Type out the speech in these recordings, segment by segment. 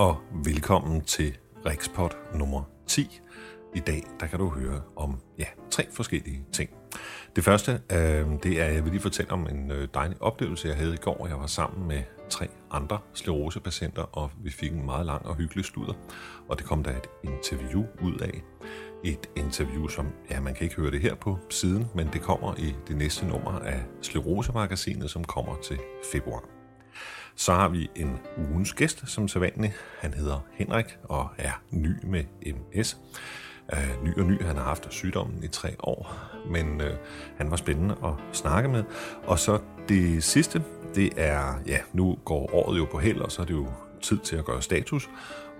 og velkommen til Rikspot nummer 10. I dag der kan du høre om ja, tre forskellige ting. Det første, øh, det er, jeg vil lige fortælle om en øh, dejlig oplevelse, jeg havde i går. Jeg var sammen med tre andre sklerosepatienter, og vi fik en meget lang og hyggelig sludder. Og det kom der et interview ud af. Et interview, som, ja, man kan ikke høre det her på siden, men det kommer i det næste nummer af Sklerose-magasinet, som kommer til februar. Så har vi en ugens gæst, som sædvanligt. Han hedder Henrik og er ny med MS. Uh, øh, ny og ny, han har haft sygdommen i tre år, men uh, han var spændende at snakke med. Og så det sidste, det er, ja, nu går året jo på held, og så er det jo tid til at gøre status,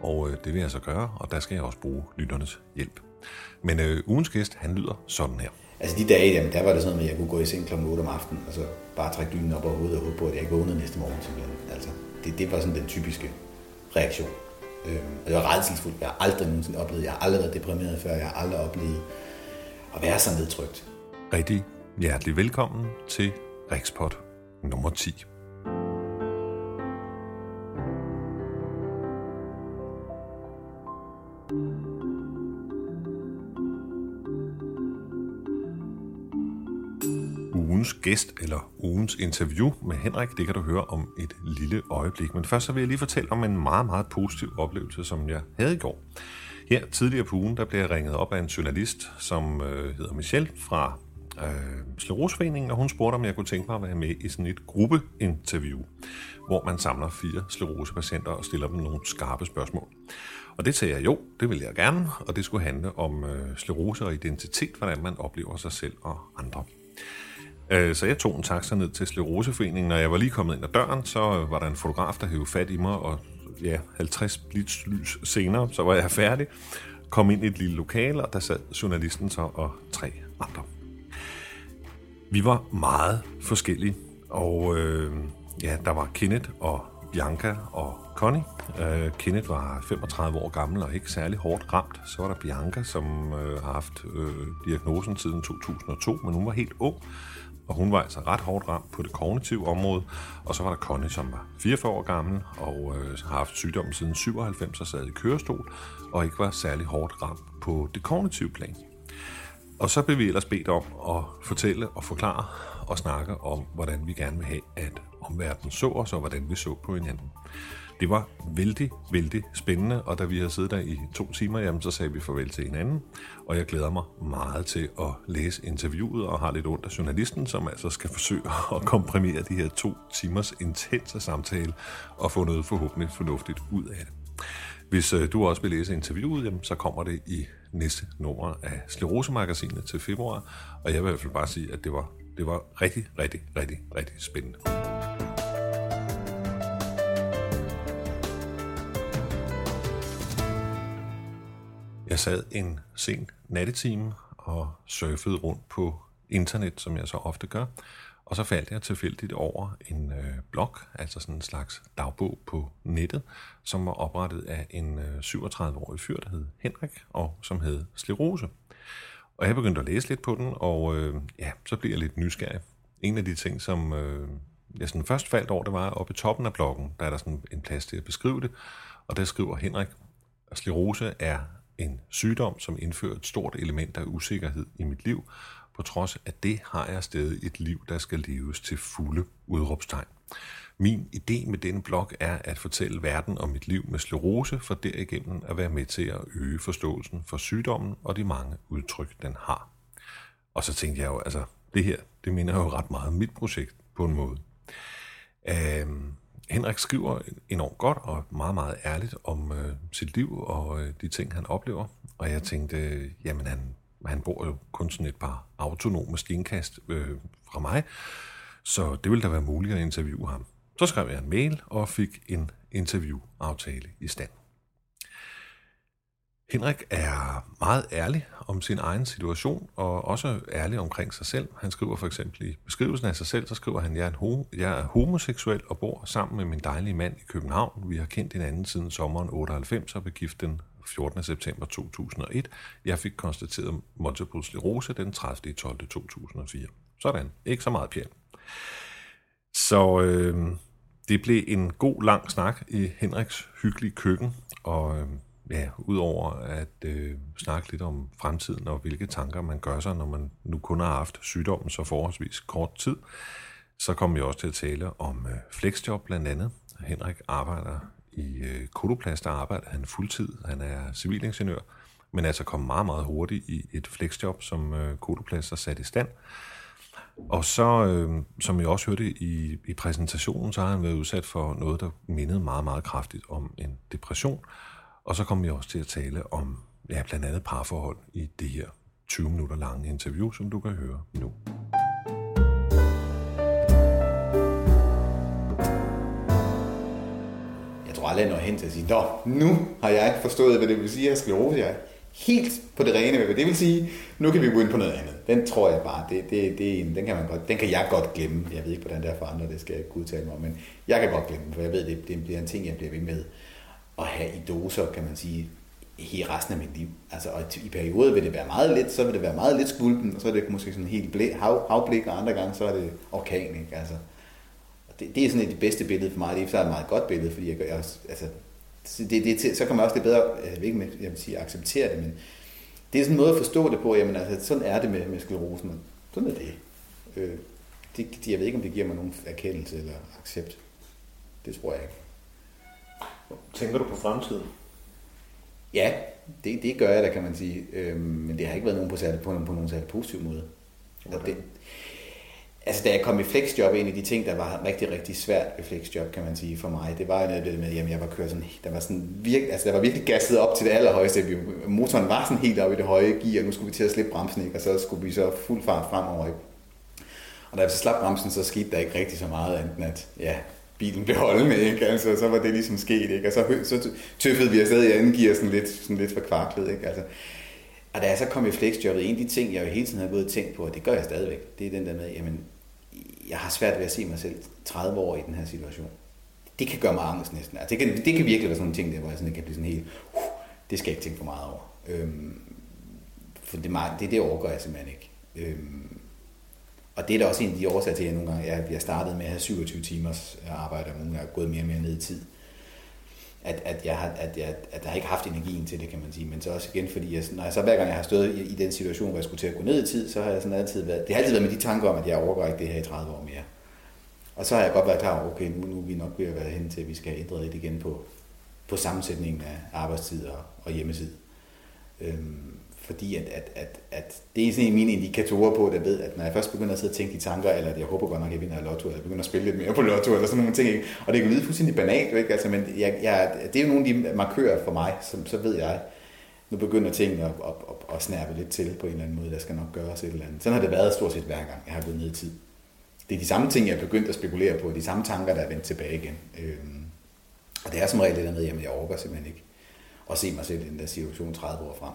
og uh, det vil jeg så gøre, og der skal jeg også bruge lytternes hjælp. Men uh, ugens gæst, han lyder sådan her. Altså de dage, jamen, der var det sådan, at jeg kunne gå i seng kl. 8 om aftenen, og så bare trække dynen op over hovedet og håbe på, at jeg ikke vågnede næste morgen. Simpelthen. Altså, det, det var sådan den typiske reaktion. Øhm, og det var redselsfuldt. Jeg har aldrig nogensinde oplevet, jeg har aldrig været deprimeret før, jeg har aldrig oplevet at være så nedtrykt. Rigtig hjertelig velkommen til Rikspot nummer 10. gæst eller ugens interview med Henrik, det kan du høre om et lille øjeblik. Men først så vil jeg lige fortælle om en meget, meget positiv oplevelse, som jeg havde i går. Her tidligere på ugen, der blev jeg ringet op af en journalist, som øh, hedder Michelle fra øh, Slerosforeningen, og hun spurgte, om jeg kunne tænke mig at være med i sådan et gruppeinterview, hvor man samler fire sklerosepatienter og stiller dem nogle skarpe spørgsmål. Og det sagde jeg jo, det vil jeg gerne, og det skulle handle om øh, sklerose og identitet, hvordan man oplever sig selv og andre. Øh, så jeg tog en taxa ned til Sleroseforeningen. Når jeg var lige kommet ind ad døren, så var der en fotograf, der hævde fat i mig, og ja, 50 blitzlys senere, så var jeg færdig. Kom ind i et lille lokale, og der sad journalisten så og tre andre. Vi var meget forskellige, og øh, ja, der var Kenneth og Bianca og Connie. Øh, Kenneth var 35 år gammel og ikke særlig hårdt ramt. Så var der Bianca, som øh, har haft øh, diagnosen siden 2002, men hun var helt ung og hun var altså ret hårdt ramt på det kognitive område. Og så var der Connie, som var 44 år gammel og øh, har haft sygdommen siden 97 og sad i kørestol, og ikke var særlig hårdt ramt på det kognitive plan. Og så blev vi ellers bedt om at fortælle og forklare og snakke om, hvordan vi gerne vil have, at omverdenen så os, og hvordan vi så på hinanden. Det var vældig, vældig spændende, og da vi har siddet der i to timer, jamen, så sagde vi farvel til hinanden, og jeg glæder mig meget til at læse interviewet, og har lidt ondt af journalisten, som altså skal forsøge at komprimere de her to timers intense samtale, og få noget forhåbentlig fornuftigt ud af det. Hvis øh, du også vil læse interviewet, jamen, så kommer det i næste nummer af Sklerose-magasinet til februar, og jeg vil i hvert fald bare sige, at det var, det var rigtig, rigtig, rigtig, rigtig spændende. Jeg sad en sen nattetime og surfede rundt på internet, som jeg så ofte gør. Og så faldt jeg tilfældigt over en øh, blog, altså sådan en slags dagbog på nettet, som var oprettet af en øh, 37-årig fyr, der hed Henrik, og som hed Slerose. Og jeg begyndte at læse lidt på den, og øh, ja, så blev jeg lidt nysgerrig. En af de ting, som øh, jeg sådan først faldt over, det var oppe i toppen af bloggen, der er der sådan en plads til at beskrive det, og der skriver Henrik, at sklerose er en sygdom, som indfører et stort element af usikkerhed i mit liv. På trods af det har jeg stadig et liv, der skal leves til fulde udråbstegn. Min idé med denne blog er at fortælle verden om mit liv med sklerose, for derigennem at være med til at øge forståelsen for sygdommen og de mange udtryk, den har. Og så tænkte jeg jo, altså, det her, det minder jo ret meget om mit projekt på en måde. Øhm, Henrik skriver enormt godt og meget, meget ærligt om øh, sit liv og øh, de ting, han oplever. Og jeg tænkte, øh, jamen han, han bor jo kun sådan et par autonome stenkast øh, fra mig, så det ville da være muligt at interviewe ham. Så skrev jeg en mail og fik en interviewaftale i stand. Henrik er meget ærlig om sin egen situation, og også ærlig omkring sig selv. Han skriver for eksempel i beskrivelsen af sig selv, så skriver han, jeg er, en jeg er homoseksuel og bor sammen med min dejlige mand i København. Vi har kendt hinanden siden sommeren 98 og blev gift den 14. september 2001. Jeg fik konstateret multiple sklerose den 30. 12. 2004. Sådan. Ikke så meget pjat. Så øh, Det blev en god lang snak i Henriks hyggelige køkken, og øh, ja, udover at øh, snakke lidt om fremtiden og hvilke tanker man gør sig, når man nu kun har haft sygdommen så forholdsvis kort tid, så kommer vi også til at tale om øh, flexjob blandt andet. Henrik arbejder i øh, Kodoplast, der arbejder han fuldtid. Han er civilingeniør, men altså kom meget, meget hurtigt i et flexjob, som øh, Kodoplast har sat i stand. Og så, øh, som jeg også hørte i, i præsentationen, så har han været udsat for noget, der mindede meget, meget kraftigt om en depression. Og så kommer vi også til at tale om ja, blandt andet parforhold i det her 20 minutter lange interview, som du kan høre nu. Jeg tror aldrig, jeg når hen til at sige, Nå, nu har jeg forstået, hvad det vil sige at sklerose. Jeg er helt på det rene med, hvad det vil sige. Nu kan vi gå ind på noget andet. Den tror jeg bare, det, det, det, den, kan man godt, den kan jeg godt glemme. Jeg ved ikke, hvordan det er for andre, det skal jeg ikke udtale mig om, men jeg kan godt glemme, for jeg ved, det, det bliver en ting, jeg bliver ved med at have i doser, kan man sige, hele resten af mit liv. Altså, og i perioder vil det være meget lidt, så vil det være meget lidt skulpen, og så er det måske sådan helt blæ, hav, havblik, og andre gange så er det orkan, ikke? Altså, det, det er sådan et det bedste billede for mig. Det er et meget godt billede, fordi jeg, jeg altså, det, det, så kan man også det bedre, øh, jeg ved ikke, jeg vil sige, acceptere det, men det er sådan en måde at forstå det på, jamen altså, sådan er det med, med sklerosen. Sådan er det. Øh, det. Jeg ved ikke, om det giver mig nogen erkendelse eller accept. Det tror jeg ikke. Tænker du på fremtiden? Ja, det, det gør jeg da, kan man sige. Øhm, men det har ikke været nogen på, særlig, på, på nogen særlig positiv måde. Okay. Det, altså, da jeg kom i flexjob, en af de ting, der var rigtig, rigtig svært ved flexjob, kan man sige, for mig, det var det med, at jeg var kørt sådan, der var sådan virkelig, altså, der var virkelig gasset op til det allerhøjeste. Motoren var sådan helt oppe i det høje gear, og nu skulle vi til at slippe bremsen, ikke? og så skulle vi så fuld fart fremover. Ikke? Og da jeg så slap bremsen, så skete der ikke rigtig så meget, enten at, ja, bilen blev holdende, ikke? Altså, så var det ligesom sket, ikke? Og så, så tøffede vi afsted i anden gear sådan lidt, sådan lidt for kvarklet, ikke? Altså, og da jeg så kom i flexjobbet, en af de ting, jeg jo hele tiden har gået og tænkt på, og det gør jeg stadigvæk, det er den der med, jamen, jeg har svært ved at se mig selv 30 år i den her situation. Det kan gøre mig angst næsten. Altså, det, kan, det kan virkelig være sådan en ting, der, hvor jeg sådan, kan blive sådan helt, uh, det skal jeg ikke tænke for meget over. Øhm, for det, det, det overgår jeg simpelthen ikke. Øhm, og det er da også en af de årsager til, at jeg nogle gange jeg, jeg startede med at have 27 timers øh, arbejde, og nogle gange er gået mere og mere ned i tid. At, at, jeg har, at, jeg, at jeg har ikke haft energien til det, kan man sige. Men så også igen, fordi jeg, når jeg så hver gang jeg har stået i, i den situation, hvor jeg skulle til at gå ned i tid, så har jeg sådan altid været, det har altid været med de tanker om, at jeg overgår ikke det her i 30 år mere. Og så har jeg godt været klar over, okay, nu, nu er vi nok ved at være hen til, at vi skal ændre lidt igen på, på sammensætningen af arbejdstid og, og hjemmesid. Øhm, fordi at, at, at, at det er sådan en af mine indikatorer på, at jeg ved, at når jeg først begynder at sidde og tænke de tanker, eller at jeg håber godt nok, at jeg vinder af lotto, eller jeg begynder at spille lidt mere på lotto, eller sådan nogle ting, ikke? og det kan lyde fuldstændig banalt, ikke? Altså, men jeg, jeg, det er jo nogle af de markører for mig, som så ved jeg, nu begynder tingene at, at, at, at snærpe lidt til på en eller anden måde, der skal nok gøres et eller andet. Sådan har det været stort set hver gang, jeg har gået ned i tid. Det er de samme ting, jeg er begyndt at spekulere på, de samme tanker, der er vendt tilbage igen. Øhm, og det er som regel det der med, at jeg overgår simpelthen ikke at se mig selv i den der situation 30 år frem.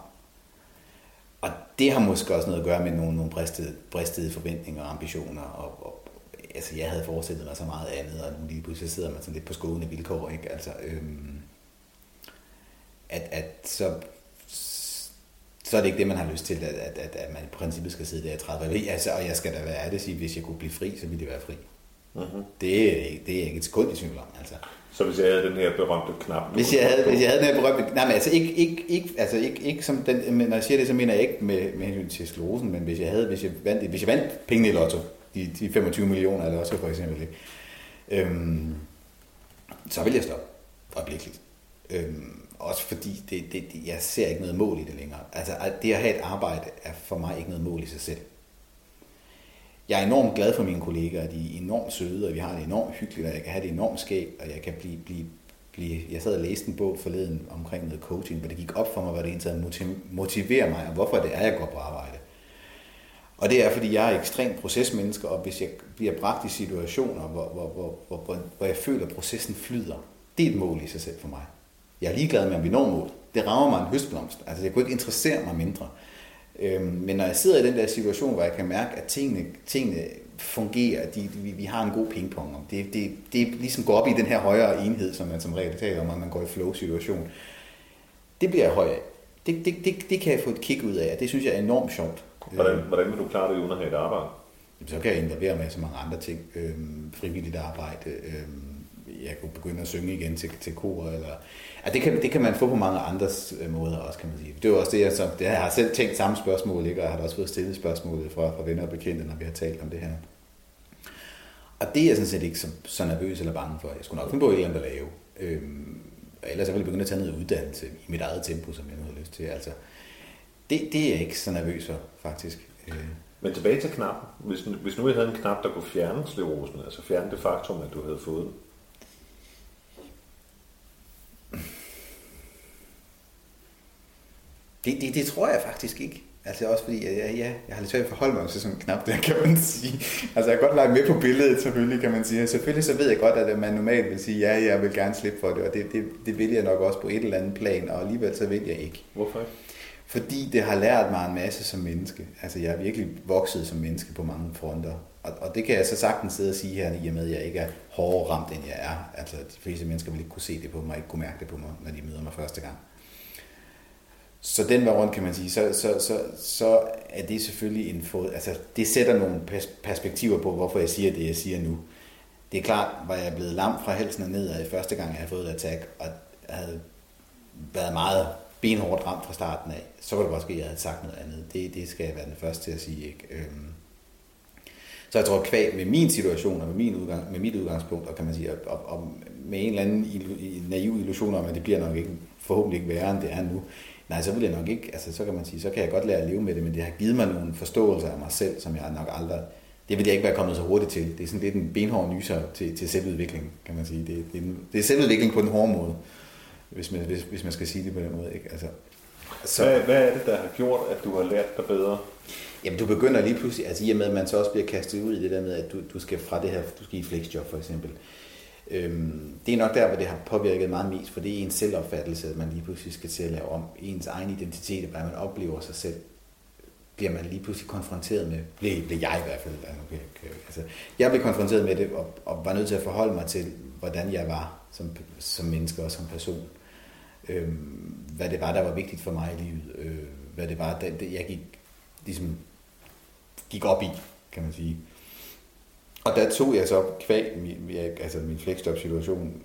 Og det har måske også noget at gøre med nogle, nogle bristede, bristede forventninger og ambitioner. Og, og, altså, jeg havde forestillet mig så meget andet, og nu lige pludselig sidder man sådan lidt på skående vilkår. Ikke? Altså, øhm, at, at så, så er det ikke det, man har lyst til, at, at, at, at man i princippet skal sidde der i 30 år. Altså, og jeg skal da være ærlig sige, hvis jeg kunne blive fri, så ville det være fri. Uh-huh. Det, er, det er ikke et sekund i tvivl om. Altså. Så hvis jeg havde den her berømte knap? Hvis jeg havde, hvis jeg havde den her berømte Nej, men altså ikke, ikke, ikke, altså ikke, ikke som den, men når jeg siger det, så mener jeg ikke med, med hensyn til sklerosen, men hvis jeg havde, hvis jeg vandt, hvis jeg vandt pengene i lotto, de, de 25 millioner eller også for eksempel, ikke? Øhm, så vil jeg stoppe øjeblikkeligt. Øhm, også fordi det, det, det, jeg ser ikke noget mål i det længere. Altså det at have et arbejde er for mig ikke noget mål i sig selv jeg er enormt glad for mine kollegaer, de er enormt søde, og vi har det enormt hyggeligt, og jeg kan have det enormt skægt, og jeg kan blive, blive, blive... Jeg sad og læste en bog forleden omkring noget coaching, hvor det gik op for mig, hvad det egentlig motiverer mig, og hvorfor det er, jeg går på arbejde. Og det er, fordi jeg er ekstremt procesmenneske, og hvis jeg bliver bragt i situationer, hvor, hvor, hvor, hvor, hvor, hvor jeg føler, at processen flyder, det er et mål i sig selv for mig. Jeg er ligeglad med, om vi når mål. Det rammer mig en høstblomst. Altså, jeg kunne ikke interessere mig mindre. Øhm, men når jeg sidder i den der situation, hvor jeg kan mærke, at tingene, tingene fungerer, de, vi, vi har en god pingpong, det, det, det ligesom går op i den her højere enhed, som man som regel taler om, at man går i flow-situation, det bliver jeg høj af. Det, det, det, det kan jeg få et kick ud af, og det synes jeg er enormt sjovt. Hvordan, hvordan vil du klare det uden at have et arbejde? Så kan jeg involvere med så mange andre ting. Øhm, frivilligt arbejde, øhm, jeg kunne begynde at synge igen til, til kor. Eller, at det, kan, det kan man få på mange andre øh, måder også, kan man sige. Det er også det, jeg, så, det, jeg har selv tænkt samme spørgsmål, ikke? og jeg har også fået stillet spørgsmål fra, fra venner og bekendte, når vi har talt om det her. Og det er jeg sådan set ikke så, så nervøs eller bange for. Jeg skulle nok finde på et eller andet at lave. Øhm, ellers ville jeg begynde at tage noget uddannelse i mit eget tempo, som jeg nu har lyst til. Altså, det, det er jeg ikke så nervøs for, faktisk. Øh. Men tilbage til knappen. Hvis, hvis nu jeg havde en knap, der kunne fjerne slerosen, altså fjerne det faktum, at du havde fået den, Det, det, det tror jeg faktisk ikke. Altså også fordi, ja, ja, jeg har lidt svært at forholde mig til sådan en knap der, kan man sige. Altså jeg kan godt lege med på billedet, selvfølgelig, kan man sige. Selvfølgelig så ved jeg godt, at man normalt vil sige, ja, jeg vil gerne slippe for det, og det, det, det vil jeg nok også på et eller andet plan, og alligevel så vil jeg ikke. Hvorfor ikke? Fordi det har lært mig en masse som menneske. Altså jeg er virkelig vokset som menneske på mange fronter. Og, og det kan jeg så sagtens sidde og sige her, i og med, at jeg ikke er hårdere ramt, end jeg er. Altså de fleste mennesker vil ikke kunne se det på mig, ikke kunne mærke det på mig, når de møder mig første gang. Så den vej rundt kan man sige, så, så, så, så er det selvfølgelig en fod, altså det sætter nogle perspektiver på, hvorfor jeg siger det, jeg siger nu. Det er klart, var jeg blevet lam fra helsen og nedad i første gang, jeg havde fået et attack, og havde været meget benhårdt ramt fra starten af, så var det måske, at jeg havde sagt noget andet. Det, det skal jeg være den første til at sige. Ikke? Øhm. Så jeg tror, kvæg med min situation og med, min udgang, med mit udgangspunkt, og kan man sige, og, og med en eller anden naiv illusion om, at det bliver nok ikke, forhåbentlig ikke værre, end det er nu, Nej, så vil jeg nok ikke, altså så kan man sige, så kan jeg godt lære at leve med det, men det har givet mig nogle forståelser af mig selv, som jeg nok aldrig, det vil jeg ikke være kommet så hurtigt til. Det er sådan lidt en benhård nyser til, til selvudvikling, kan man sige. Det, det, er, det er selvudvikling på den hårde måde, hvis man, hvis, hvis man skal sige det på den måde. Ikke? Altså, så, hvad, hvad er det, der har gjort, at du har lært dig bedre? Jamen, du begynder lige pludselig, altså i og med, at man så også bliver kastet ud i det der med, at du, du skal fra det her, du skal i flexjob for eksempel, Øhm, det er nok der, hvor det har påvirket meget mest, for det er ens selvopfattelse, at man lige pludselig skal til at lave om. Ens egen identitet, hvad man oplever sig selv, bliver man lige pludselig konfronteret med, bliver, bliver jeg i hvert fald, altså, okay, okay, altså, jeg blev konfronteret med det, og, og var nødt til at forholde mig til, hvordan jeg var som, som menneske og som person. Øhm, hvad det var, der var vigtigt for mig i livet. Øh, hvad det var, det, jeg gik, ligesom, gik op i, kan man sige. Og der tog jeg så kvæg min, altså min flexjob-situation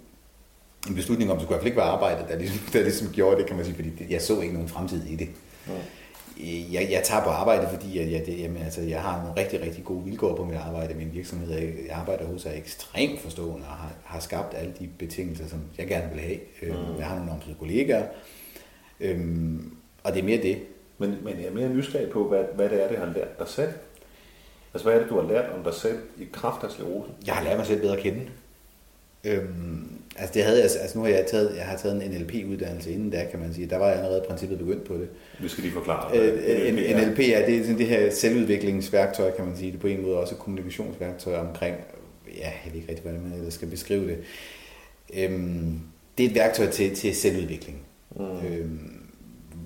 en beslutning om, at det skulle i hvert fald ikke være arbejdet, der ligesom, der ligesom gjorde det, kan man sige, fordi jeg så ikke nogen fremtid i det. Ja. Jeg, jeg tager på arbejde, fordi jeg, jeg, det, jamen, altså, jeg har nogle rigtig, rigtig gode vilkår på mit arbejde. Min virksomhed, jeg arbejder hos, er ekstremt forstående og har, har skabt alle de betingelser, som jeg gerne vil have. Øhm, mm. Jeg har nogle omsorgskollegaer, kollegaer, øhm, og det er mere det. Men, men jeg er mere nysgerrig på, hvad, hvad det er, det har lært dig selv. Altså, hvad er det, du har lært om dig selv i kraft af sklerosen? Jeg har lært mig selv bedre at kende. Øhm, altså, det havde jeg, altså nu har jeg taget, jeg har taget en NLP-uddannelse inden der, kan man sige. Der var jeg allerede i princippet begyndt på det. Vi skal lige forklare. Øh, en, NLP er, det er sådan det her selvudviklingsværktøj, kan man sige. Det er på en måde også et kommunikationsværktøj omkring, ja, jeg ved ikke rigtig, hvordan man skal beskrive det. Øhm, det er et værktøj til, til selvudvikling. Mm. Øhm,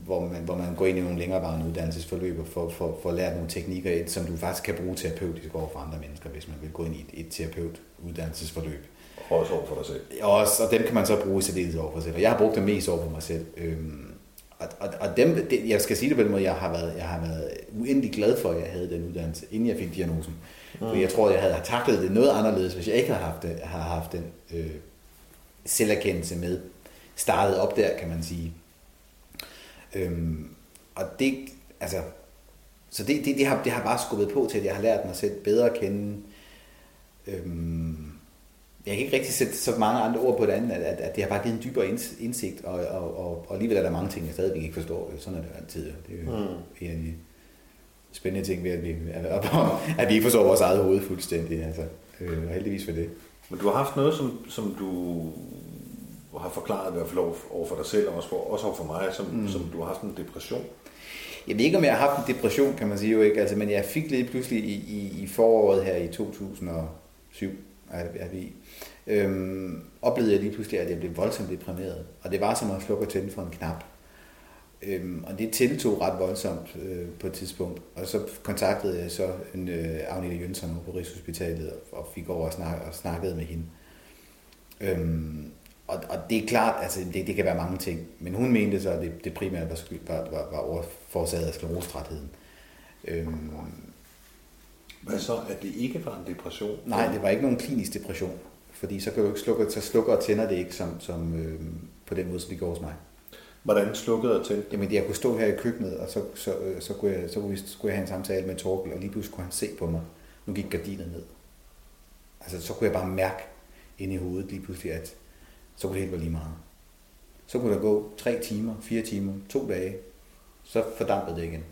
hvor man, hvor man går ind i nogle længerevarende uddannelsesforløb og får, får, får lært nogle teknikker ind, som du faktisk kan bruge terapeutisk over for andre mennesker, hvis man vil gå ind i et, et terapeutuddannelsesforløb. Og også over for dig selv. Også, og dem kan man så bruge i særdeles over for sig selv. Og jeg har brugt dem mest over for mig selv. Øhm, og, og, og dem, det, jeg skal sige det på den måde, jeg har været, jeg har været uendelig glad for, at jeg havde den uddannelse, inden jeg fik diagnosen. Mm. For jeg tror, jeg havde taklet det noget anderledes, hvis jeg ikke havde haft, det, havde haft den øh, selverkendelse med. Startet op der, kan man sige. Øhm, og det, altså, så det, det, det, har, det har bare skubbet på til, at jeg har lært mig selv bedre at kende. Øhm, jeg kan ikke rigtig sætte så mange andre ord på det andet, at, at, at det har bare givet en dybere indsigt, og, og, og, og alligevel er der mange ting, jeg stadigvæk ikke forstår. Sådan er det altid. Det er jo mm. en af de spændende ting ved, at vi, at vi ikke forstår vores eget hoved fuldstændig. Altså, øh, og heldigvis for det. Men du har haft noget, som, som du har forklaret i hvert fald over for dig selv, og også, for, også over for mig, som, mm. som du har haft en depression. Jeg ved ikke, om jeg har haft en depression, kan man sige jo ikke, altså, men jeg fik lidt pludselig i, i, i foråret her i 2007, er, vi, øhm, oplevede jeg lige pludselig, at jeg blev voldsomt deprimeret. Og det var som at slukke og tænde for en knap. Øhm, og det tiltog ret voldsomt øh, på et tidspunkt. Og så kontaktede jeg så en øh, Agnete Jønsson på Rigshospitalet og fik over og, snak, og snakkede med hende. Øhm, og, og det er klart, altså det, det kan være mange ting, men hun mente så, at det, det primært var, var, var, var forårsaget af sklerostrætheden. Øhm, Hvad så, at det ikke var en depression? Nej, det var ikke nogen klinisk depression. fordi så, kan du ikke slukke, så slukker og tænder det ikke som, som, øh, på den måde, som det går hos mig. Hvordan slukkede og tændte? Jamen, jeg kunne stå her i køkkenet, og så, så, øh, så, kunne, jeg, så kunne, vi, skulle jeg have en samtale med Torkel, og lige pludselig skulle han se på mig. Nu gik gardinet ned. Altså, så kunne jeg bare mærke ind i hovedet lige pludselig, at så kunne det helt være lige meget. Så kunne der gå tre timer, fire timer, to dage, så fordampede det igen.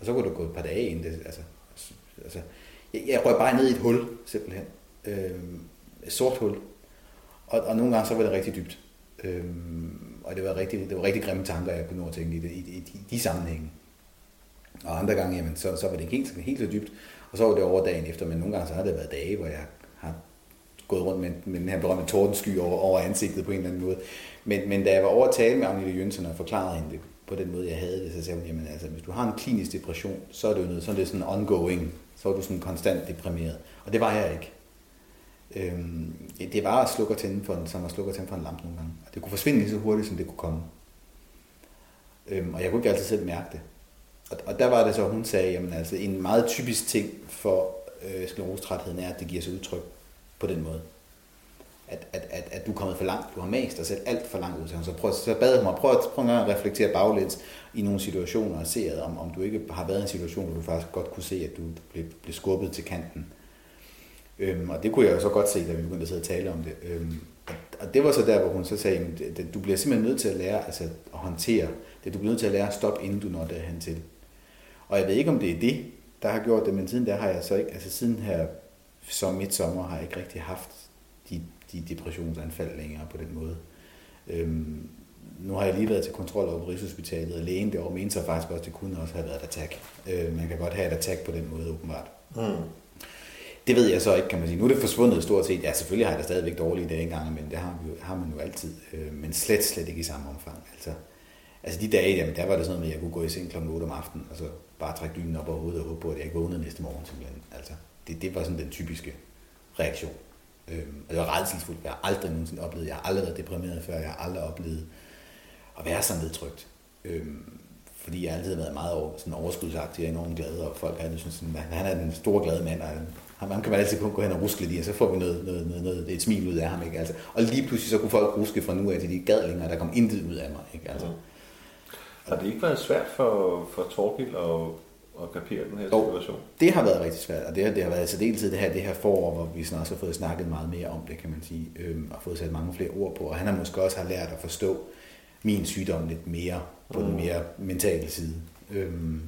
Og så kunne der gå et par dage inden det, altså, altså jeg, jeg røg bare ned i et hul, simpelthen. Øhm, et sort hul. Og, og nogle gange så var det rigtig dybt. Øhm, og det var rigtig, det var rigtig grimme tanker, jeg kunne nå at tænke i, det, i, i, i de sammenhænge. Og andre gange, jamen, så, så var det ikke helt, helt så dybt. Og så var det over dagen efter, men nogle gange så har det været dage, hvor jeg gået rundt med, med den her berømte tordensky over, over ansigtet på en eller anden måde. Men, men da jeg var over at tale med Agnete Jønsson og forklarede hende det på den måde, jeg havde det, så sagde hun, jamen altså, hvis du har en klinisk depression, så er det jo noget, så er det sådan ongoing, så er du sådan konstant deprimeret. Og det var jeg ikke. Øhm, det var at slukke og tænde for en, som at slukke og tænde for en lampe nogle gange. Og det kunne forsvinde lige så hurtigt, som det kunne komme. Øhm, og jeg kunne ikke altid selv mærke det. Og, og der var det så, hun sagde, jamen altså en meget typisk ting for øh, sklerostrætheden er, at det giver sig udtryk på den måde. At, at, at, at du er kommet for langt, du har mast dig selv alt for langt ud til Så, prøv, så bad jeg mig, prøv, prøv at reflektere baglæns i nogle situationer og se, om, om du ikke har været i en situation, hvor du faktisk godt kunne se, at du blev, blev skubbet til kanten. Øhm, og det kunne jeg jo så godt se, da vi begyndte at sidde og tale om det. Øhm, og, og det var så der, hvor hun så sagde, at du bliver simpelthen nødt til at lære altså, at håndtere det. Du bliver nødt til at lære at stoppe, inden du når derhen til. Og jeg ved ikke, om det er det, der har gjort det, men siden der har jeg så ikke, altså siden her som midt sommer, har jeg ikke rigtig haft de, de depressionsanfald længere på den måde. Øhm, nu har jeg lige været til kontrol over Rigshospitalet, og lægen derovre mente så faktisk også, at det kunne også have været et attack. Øh, man kan godt have et attack på den måde, åbenbart. Mm. Det ved jeg så ikke, kan man sige. Nu er det forsvundet stort set. Ja, selvfølgelig har jeg da stadigvæk dårlige dage engang, men det har, vi jo, har man jo altid. Øh, men slet, slet ikke i samme omfang. Altså, altså de dage, jamen, der var det sådan noget med, at jeg kunne gå i seng kl. 8 om aftenen, og så bare trække dynen op over hovedet og håbe på, at jeg ikke vågnede næste morgen simpelthen. Altså, det, det var sådan den typiske reaktion. Øhm, og det var redselsfuldt. Jeg har aldrig nogensinde oplevet, jeg har aldrig været deprimeret før, jeg har aldrig oplevet at være så nedtrykt. Øhm, fordi jeg altid har været meget over, sådan overskudsagtig og enormt glad, og folk har synes, sådan, han er den store glade mand, og han, kan man altid kun gå hen og ruske lidt i, og så får vi noget, noget, noget, noget, et smil ud af ham. Ikke? Altså, og lige pludselig så kunne folk ruske fra nu af til de gad længere, der kom intet ud af mig. Ikke? Altså, har det ikke været svært for, for Torgild at, at kapere den her situation? Jo, det har været rigtig svært, og det har, det har været særdeleshed det her, det her forår, hvor vi snart har fået snakket meget mere om det, kan man sige, øhm, og fået sat mange flere ord på, og han har måske også har lært at forstå min sygdom lidt mere på mm. den mere mentale side. Øhm.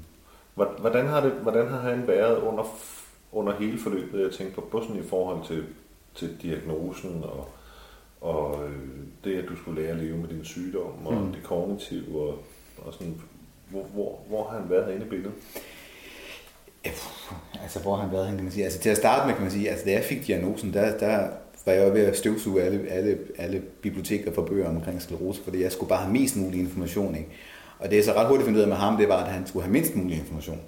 Hvordan har, det, hvordan har han været under, under hele forløbet? Jeg tænker på, sådan i forhold til, til diagnosen og, og øh, det, at du skulle lære at leve med din sygdom og mm. det kognitive og, og sådan, hvor, hvor, hvor har han været inde i billedet? Altså, hvor har han været, kan man sige. Altså, til at starte med, kan man sige, altså, da jeg fik diagnosen, der, der var jeg ved at støvsuge alle, alle, alle biblioteker for bøger omkring sklerose, fordi jeg skulle bare have mest mulig information. Ikke? Og det er så ret hurtigt fundet ud af med ham, det var, at han skulle have mindst mulig information.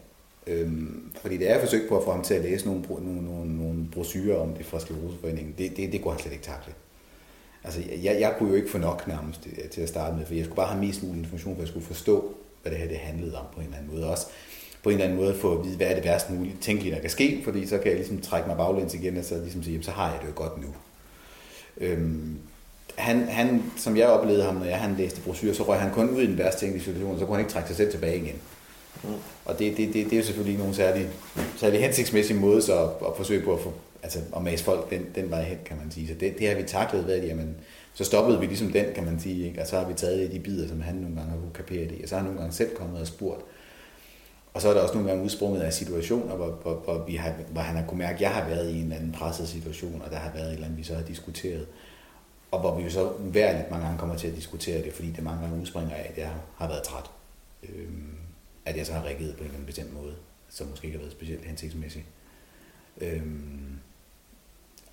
Øhm, fordi det er forsøgt på at få ham til at læse nogle, nogle, nogle, nogle brosyrer om det fra Skleroseforeningen. Det, det, det kunne han slet ikke takle. Altså, jeg, jeg kunne jo ikke få nok nærmest øh, til at starte med, for jeg skulle bare have mest mulig information, for jeg skulle forstå, hvad det her det handlede om på en eller anden måde. Også på en eller anden måde få at vide, hvad er det værst muligt tænkeligt, der kan ske, fordi så kan jeg ligesom trække mig baglæns igen, og så ligesom sige, jamen, så har jeg det jo godt nu. Øhm, han, han, som jeg oplevede ham, når jeg han læste brosyrer, så røg han kun ud i den værste tænkelige situation, så kunne han ikke trække sig selv tilbage igen. Mm. Og det, det, det, det er jo selvfølgelig ikke nogen særlig, særlig hensigtsmæssig måde så at, at forsøge på at, få, altså, at mase folk den, den vej hen, kan man sige. Så det, det har vi taklet ved, at jamen, så stoppede vi ligesom den, kan man sige, ikke? og så har vi taget de bidder, som han nogle gange har kunne kapere det, og så har han nogle gange selv kommet og spurgt. Og så er der også nogle gange udsprunget af situationer, hvor, hvor, hvor, vi har, hvor han har kunnet mærke, at jeg har været i en eller anden presset situation, og der har været et eller andet, vi så har diskuteret. Og hvor vi jo så uværligt mange gange kommer til at diskutere det, fordi det mange gange udspringer af, at jeg har været træt. Øhm, at jeg så har reageret på en eller anden bestemt måde, som måske ikke har været specielt hensigtsmæssig. Øhm,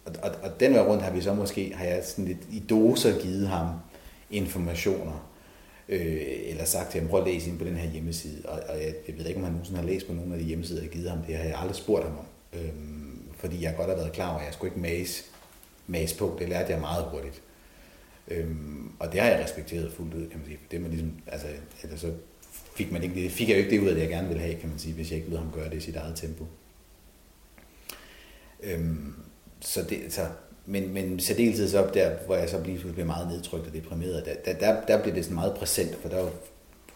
og, og, og den vej rundt har vi så måske, har jeg sådan lidt i doser givet ham informationer, øh, eller sagt til ham, prøv at læse ind på den her hjemmeside. Og, og jeg, jeg ved ikke, om han nogensinde har læst på nogle af de hjemmesider, jeg har givet ham. Det har jeg aldrig spurgt ham om. Øh, fordi jeg godt har været klar over, at jeg skulle ikke mase, mase på. Det lærte jeg meget hurtigt. Øhm, og det har jeg respekteret fuldt ud, kan man sige. Det man ligesom, altså, eller så fik, man ikke, det fik jeg jo ikke det ud af, det jeg gerne ville have, kan man sige, hvis jeg ikke ved ham gøre det i sit eget tempo. Øhm, så, det, så men, men særdeleshed så der, hvor jeg så bliver, bliver meget nedtrykt og deprimeret, der, der, der, der bliver det sådan meget præsent, for der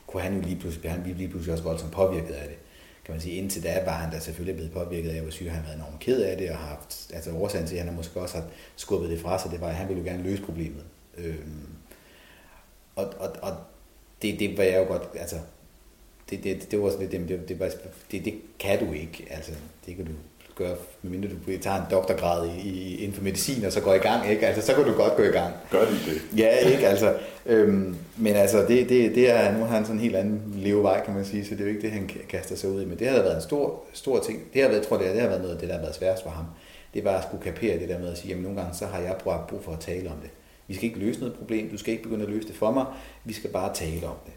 kunne han jo lige pludselig, han lige pludselig også voldsomt påvirket af det. Kan man sige, indtil da var han da selvfølgelig blevet påvirket af, hvor syg han har været enormt ked af det, og har haft, altså årsagen til, at han måske også har skubbet det fra sig, det var, at han ville jo gerne løse problemet. Øhm, og, og, og det, det var jeg jo godt, altså, det, det, det var sådan lidt, det, det, det, det, det kan du ikke, altså, det kan du gøre, medmindre du tager en doktorgrad i, i, inden for medicin, og så går i gang, ikke? Altså, så kan du godt gå i gang. Gør de det? Ja, ikke? Altså, øhm, men altså, det, det, det er, nu har han sådan en helt anden levevej, kan man sige, så det er jo ikke det, han kaster sig ud i. Men det har været en stor, stor ting. Det har været, jeg tror, det, det har været noget af det, der har været sværest for ham. Det var at skulle kapere det der med at sige, jamen nogle gange, så har jeg brug for at tale om det. Vi skal ikke løse noget problem, du skal ikke begynde at løse det for mig, vi skal bare tale om det.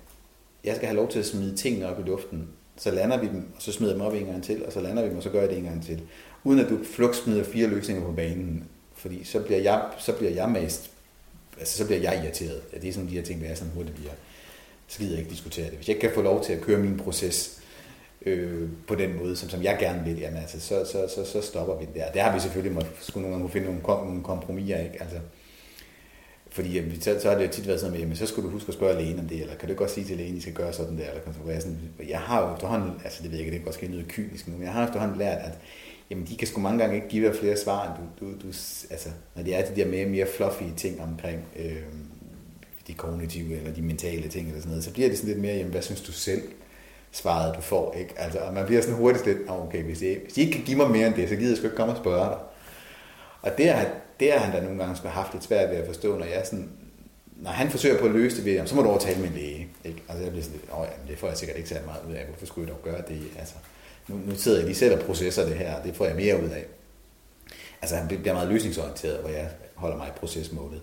Jeg skal have lov til at smide tingene op i luften, så lander vi dem, og så smider jeg dem op en gang til, og så lander vi dem, og så gør jeg det en gang til. Uden at du flugt smider fire løsninger på banen, fordi så bliver jeg, så bliver jeg mest, altså så bliver jeg irriteret. Ja, det er sådan de her ting, der er sådan hurtigt bliver. Så gider jeg ikke diskutere det. Hvis jeg ikke kan få lov til at køre min proces øh, på den måde, som, som jeg gerne vil, jamen altså, så, så, så, så stopper vi det der. Der har vi selvfølgelig måtte, skulle nogle gange finde nogle, nogle kompromiser, ikke? Altså, fordi jamen, så, så har det jo tit været sådan, at jamen, så skulle du huske at spørge lægen om det, eller kan du godt sige til lægen, at I skal gøre sådan der, eller kan du sådan, jeg har jo efterhånden, altså det ved jeg ikke, det kan også lyde kynisk nu, men jeg har efterhånden lært, at jamen, de kan sgu mange gange ikke give dig flere svar, end du, du, du altså, når det er de der mere, mere fluffy ting omkring øh, de kognitive eller de mentale ting eller sådan noget, så bliver det sådan lidt mere, jamen, hvad synes du selv, svaret du får, ikke? Altså, og man bliver sådan hurtigt lidt, okay, hvis I, hvis I ikke kan give mig mere end det, så gider jeg sgu ikke komme og spørge dig. Og det har, det har han da nogle gange skulle haft lidt svært ved at forstå, når jeg sådan, når han forsøger på at løse det ved, så må du overtale min læge. Ikke? Altså jeg bliver sådan lidt, åh ja, det får jeg sikkert ikke særlig meget ud af, hvorfor skulle jeg dog gøre det? Altså, nu, nu sidder jeg lige selv og processer det her, det får jeg mere ud af. Altså han bliver meget løsningsorienteret, hvor jeg holder mig i procesmålet.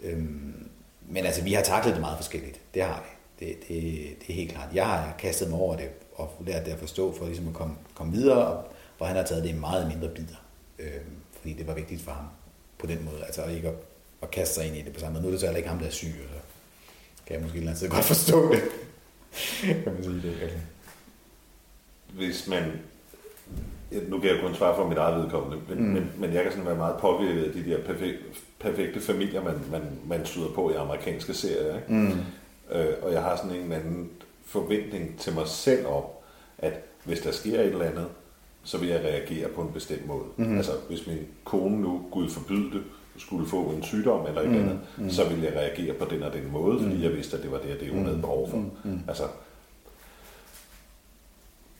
Øhm, men altså, vi har taklet det meget forskelligt. Det har vi. Det, det, det er helt klart. Jeg har kastet mig over det og lært det at forstå, for ligesom at komme, komme videre, og, hvor han har taget det i meget mindre bidder. Øhm, fordi det var vigtigt for ham på den måde. Altså ikke at, at kaste sig ind i det på samme måde. Nu er det så heller ikke ham, der er syg, så kan jeg måske et eller andet godt forstå det. kan man sige det. Altså. Hvis man nu kan jeg kun svare for mit eget vedkommende, men, mm. men, men jeg kan sådan være meget påvirket af de der perfekte, perfekte familier, man, man, man støder på i amerikanske serier. Ikke? Mm. Øh, og jeg har sådan en eller anden forventning til mig selv om, at hvis der sker et eller andet, så vil jeg reagere på en bestemt måde. Mm-hmm. Altså, hvis min kone nu, Gud forbyde det, skulle få en sygdom eller et mm, andet, mm. så ville jeg reagere på den og den måde, fordi mm. jeg vidste, at det var det, det hun havde behov for. Mm, mm. Altså,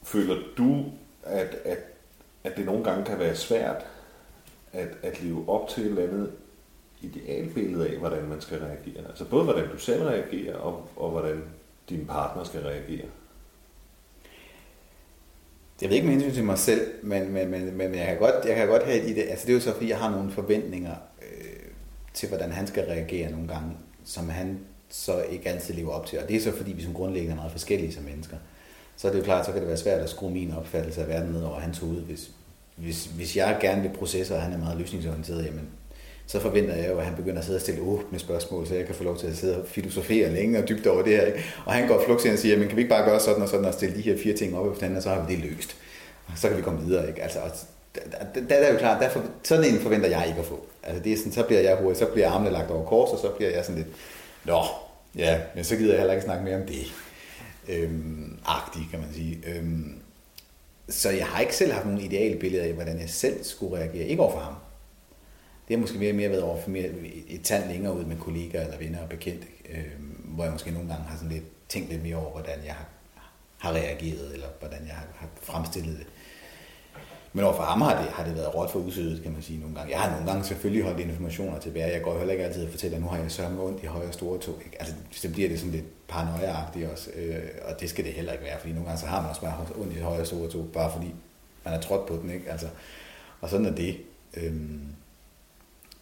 føler du, at, at, at det nogle gange kan være svært at, at leve op til et eller andet idealbillede af, hvordan man skal reagere? Altså både hvordan du selv reagerer, og, og hvordan din partner skal reagere? Jeg ved ikke med hensyn til mig selv, men, men, men, men jeg, kan godt, jeg kan godt have et idé. Altså det er jo så, fordi jeg har nogle forventninger øh, til, hvordan han skal reagere nogle gange, som han så ikke altid lever op til. Og det er så, fordi vi som grundlæggende er meget forskellige som mennesker. Så er det jo klart, så kan det være svært at skrue min opfattelse af verden ned over hans hoved. Hvis, hvis, hvis jeg gerne vil processe, og han er meget løsningsorienteret, jamen så forventer jeg jo, at han begynder at sidde og stille åbne spørgsmål, så jeg kan få lov til at sidde og filosofere længe og dybt over det her. Ikke? Og han går flugt og siger, men kan vi ikke bare gøre sådan og sådan og stille de her fire ting op efter hinanden, og så har vi det løst. Og så kan vi komme videre. Ikke? Altså, der, der, der er jo klart, derfor, sådan en forventer jeg ikke at få. Altså, det er sådan, så bliver jeg hurtigt, så bliver armene lagt over kors, og så bliver jeg sådan lidt, nå, ja, men så gider jeg heller ikke snakke mere om det. Øhm, agtigt, kan man sige. Øhm, så jeg har ikke selv haft nogen ideale billeder af, hvordan jeg selv skulle reagere. Ikke overfor ham. Det har måske mere, mere været over for mere et tand længere ud med kollegaer eller venner og bekendte, øh, hvor jeg måske nogle gange har sådan lidt tænkt lidt mere over, hvordan jeg har, har reageret, eller hvordan jeg har, har fremstillet det. Men overfor ham har det, har det været råt for usødet, kan man sige nogle gange. Jeg har nogle gange selvfølgelig holdt informationer tilbage. Jeg går heller ikke altid og fortæller, at nu har jeg sørme ondt i højre store tog. Ikke? Altså, så bliver det sådan lidt paranoiaagtigt også. Øh, og det skal det heller ikke være, fordi nogle gange så har man også bare ondt i højre store tog, bare fordi man er trådt på den. Ikke? Altså, og sådan er det. Øhm,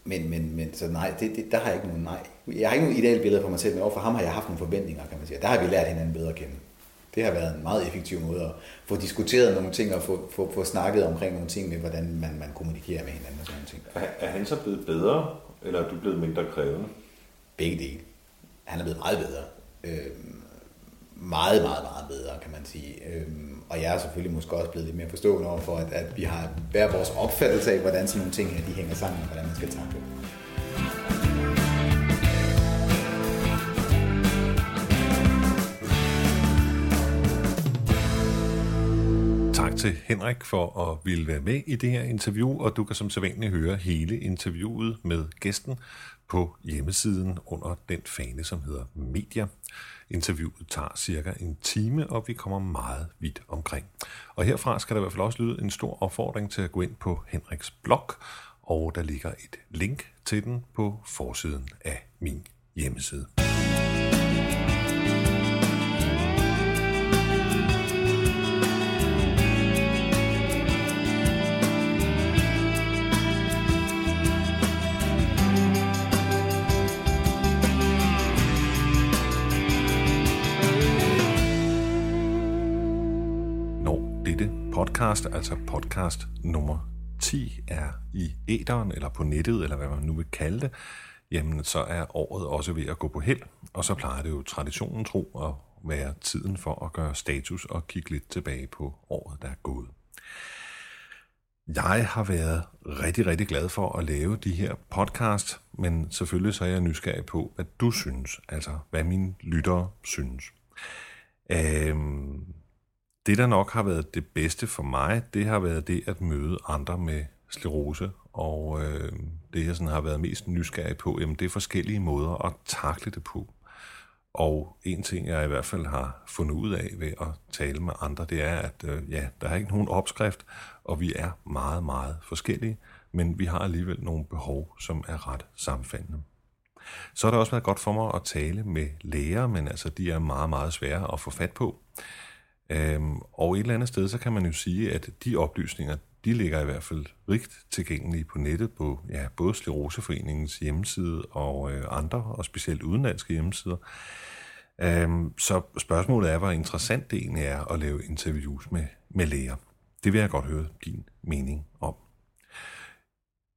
men, men, men så nej, det, det, der har jeg ikke nogen nej. Jeg har ikke nogen ideelle billeder for mig selv, men overfor ham har jeg haft nogle forventninger, kan man sige. Der har vi lært hinanden bedre at kende. Det har været en meget effektiv måde at få diskuteret nogle ting og få, få, få snakket omkring nogle ting med, hvordan man, man kommunikerer med hinanden og sådan nogle ting. Er, er han så blevet bedre, eller er du blevet mindre krævende? Begge dele. Han er blevet meget bedre. Øh, meget, meget, meget bedre, kan man sige. Øhm, og jeg er selvfølgelig måske også blevet lidt mere forstående over for, at, at vi har hver vores opfattelse af, hvordan sådan nogle ting her, de hænger sammen, og hvordan man skal takle Tak til Henrik for at ville være med i det her interview, og du kan som sædvanligt høre hele interviewet med gæsten på hjemmesiden under den fane, som hedder Media. Interviewet tager cirka en time, og vi kommer meget vidt omkring. Og herfra skal der i hvert fald også lyde en stor opfordring til at gå ind på Henriks blog, og der ligger et link til den på forsiden af min hjemmeside. Podcast, altså podcast nummer 10, er i æderen, eller på nettet, eller hvad man nu vil kalde det, jamen så er året også ved at gå på held, og så plejer det jo traditionen tro at være tiden for at gøre status og kigge lidt tilbage på året, der er gået. Jeg har været rigtig, rigtig glad for at lave de her podcast, men selvfølgelig så er jeg nysgerrig på, hvad du synes, altså hvad mine lyttere synes. Øhm, det, der nok har været det bedste for mig, det har været det at møde andre med sklerose. Og øh, det, jeg sådan har været mest nysgerrig på, jamen, det er forskellige måder at takle det på. Og en ting, jeg i hvert fald har fundet ud af ved at tale med andre, det er, at øh, ja, der er ikke nogen opskrift, og vi er meget, meget forskellige, men vi har alligevel nogle behov, som er ret sammenfaldende. Så har det også været godt for mig at tale med læger, men altså de er meget, meget svære at få fat på. Øhm, og et eller andet sted, så kan man jo sige, at de oplysninger, de ligger i hvert fald rigt tilgængelige på nettet på ja, både Sleroseforeningens hjemmeside og øh, andre, og specielt udenlandske hjemmesider. Øhm, så spørgsmålet er, hvor interessant det egentlig er at lave interviews med, med læger. Det vil jeg godt høre din mening om.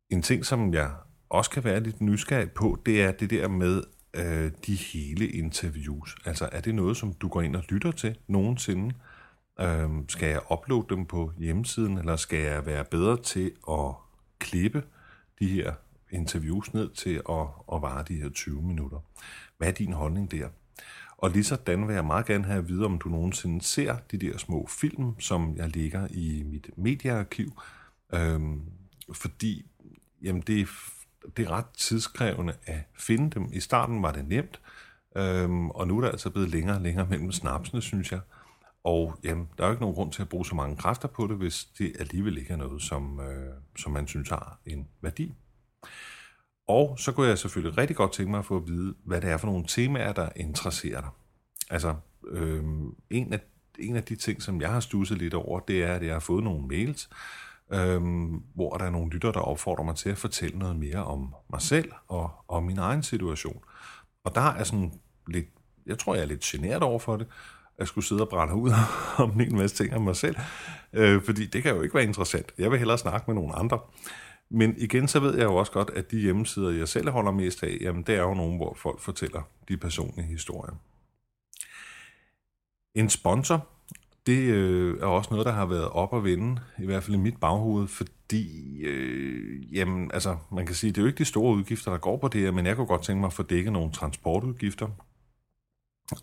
En ting, som jeg også kan være lidt nysgerrig på, det er det der med øh, de hele interviews? Altså er det noget, som du går ind og lytter til nogensinde? Øh, skal jeg uploade dem på hjemmesiden, eller skal jeg være bedre til at klippe de her interviews ned til at, at vare de her 20 minutter? Hvad er din holdning der? Og lige sådan vil jeg meget gerne have at vide, om du nogensinde ser de der små film, som jeg ligger i mit mediearkiv. Øhm, fordi jamen det, det er ret tidskrævende at finde dem. I starten var det nemt, øhm, og nu er det altså blevet længere og længere mellem snapsene, synes jeg. Og jamen, der er jo ikke nogen grund til at bruge så mange kræfter på det, hvis det alligevel ikke er noget, som, øh, som man synes har en værdi. Og så kunne jeg selvfølgelig rigtig godt tænke mig at få at vide, hvad det er for nogle temaer, der interesserer dig. Altså, øh, en, af, en af de ting, som jeg har stusset lidt over, det er, at jeg har fået nogle mails, øhm, hvor der er nogle lytter, der opfordrer mig til at fortælle noget mere om mig selv og om min egen situation. Og der er sådan lidt, jeg tror, jeg er lidt generet over for det, at skulle sidde og brænde ud om en masse ting om mig selv, øh, fordi det kan jo ikke være interessant. Jeg vil hellere snakke med nogle andre. Men igen, så ved jeg jo også godt, at de hjemmesider, jeg selv holder mest af, jamen det er jo nogen, hvor folk fortæller de personlige historier. En sponsor det øh, er også noget, der har været op og vende, i hvert fald i mit baghoved, fordi, øh, jamen, altså, man kan sige, det er jo ikke de store udgifter, der går på det her, men jeg kunne godt tænke mig at få dækket nogle transportudgifter.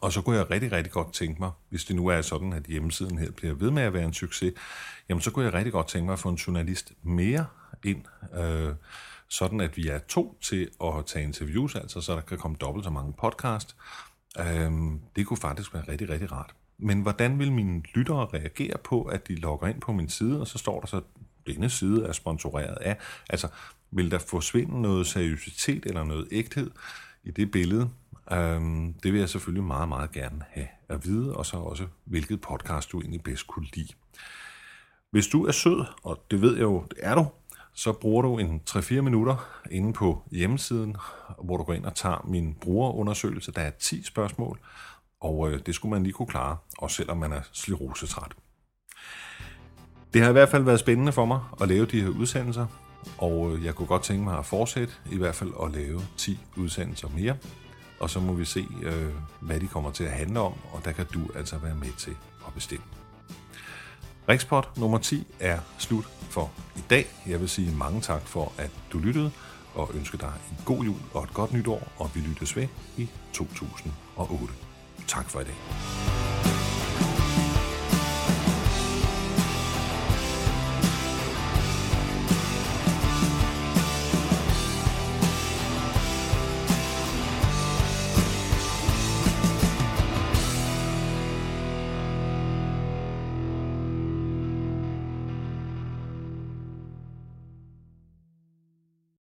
Og så kunne jeg rigtig, rigtig godt tænke mig, hvis det nu er sådan, at hjemmesiden her bliver ved med at være en succes, jamen så kunne jeg rigtig godt tænke mig at få en journalist mere ind, øh, sådan at vi er to til at tage interviews, altså så der kan komme dobbelt så mange podcast. Øh, det kunne faktisk være rigtig, rigtig rart. Men hvordan vil mine lyttere reagere på, at de logger ind på min side, og så står der så, denne side er sponsoreret af. Altså, vil der forsvinde noget seriøsitet eller noget ægthed i det billede? Øhm, det vil jeg selvfølgelig meget, meget gerne have at vide, og så også, hvilket podcast du egentlig bedst kunne lide. Hvis du er sød, og det ved jeg jo, det er du, så bruger du en 3-4 minutter inde på hjemmesiden, hvor du går ind og tager min brugerundersøgelse. Der er 10 spørgsmål, og øh, det skulle man lige kunne klare, også selvom man er slirosetræt. Det har i hvert fald været spændende for mig at lave de her udsendelser, og øh, jeg kunne godt tænke mig at fortsætte, i hvert fald at lave 10 udsendelser mere. og så må vi se, øh, hvad de kommer til at handle om, og der kan du altså være med til at bestemme. Rikspot nummer 10 er slut for i dag. Jeg vil sige mange tak for, at du lyttede, og ønske dig en god jul og et godt nytår, og vi lyttes ved i 2008. Tak for i dag.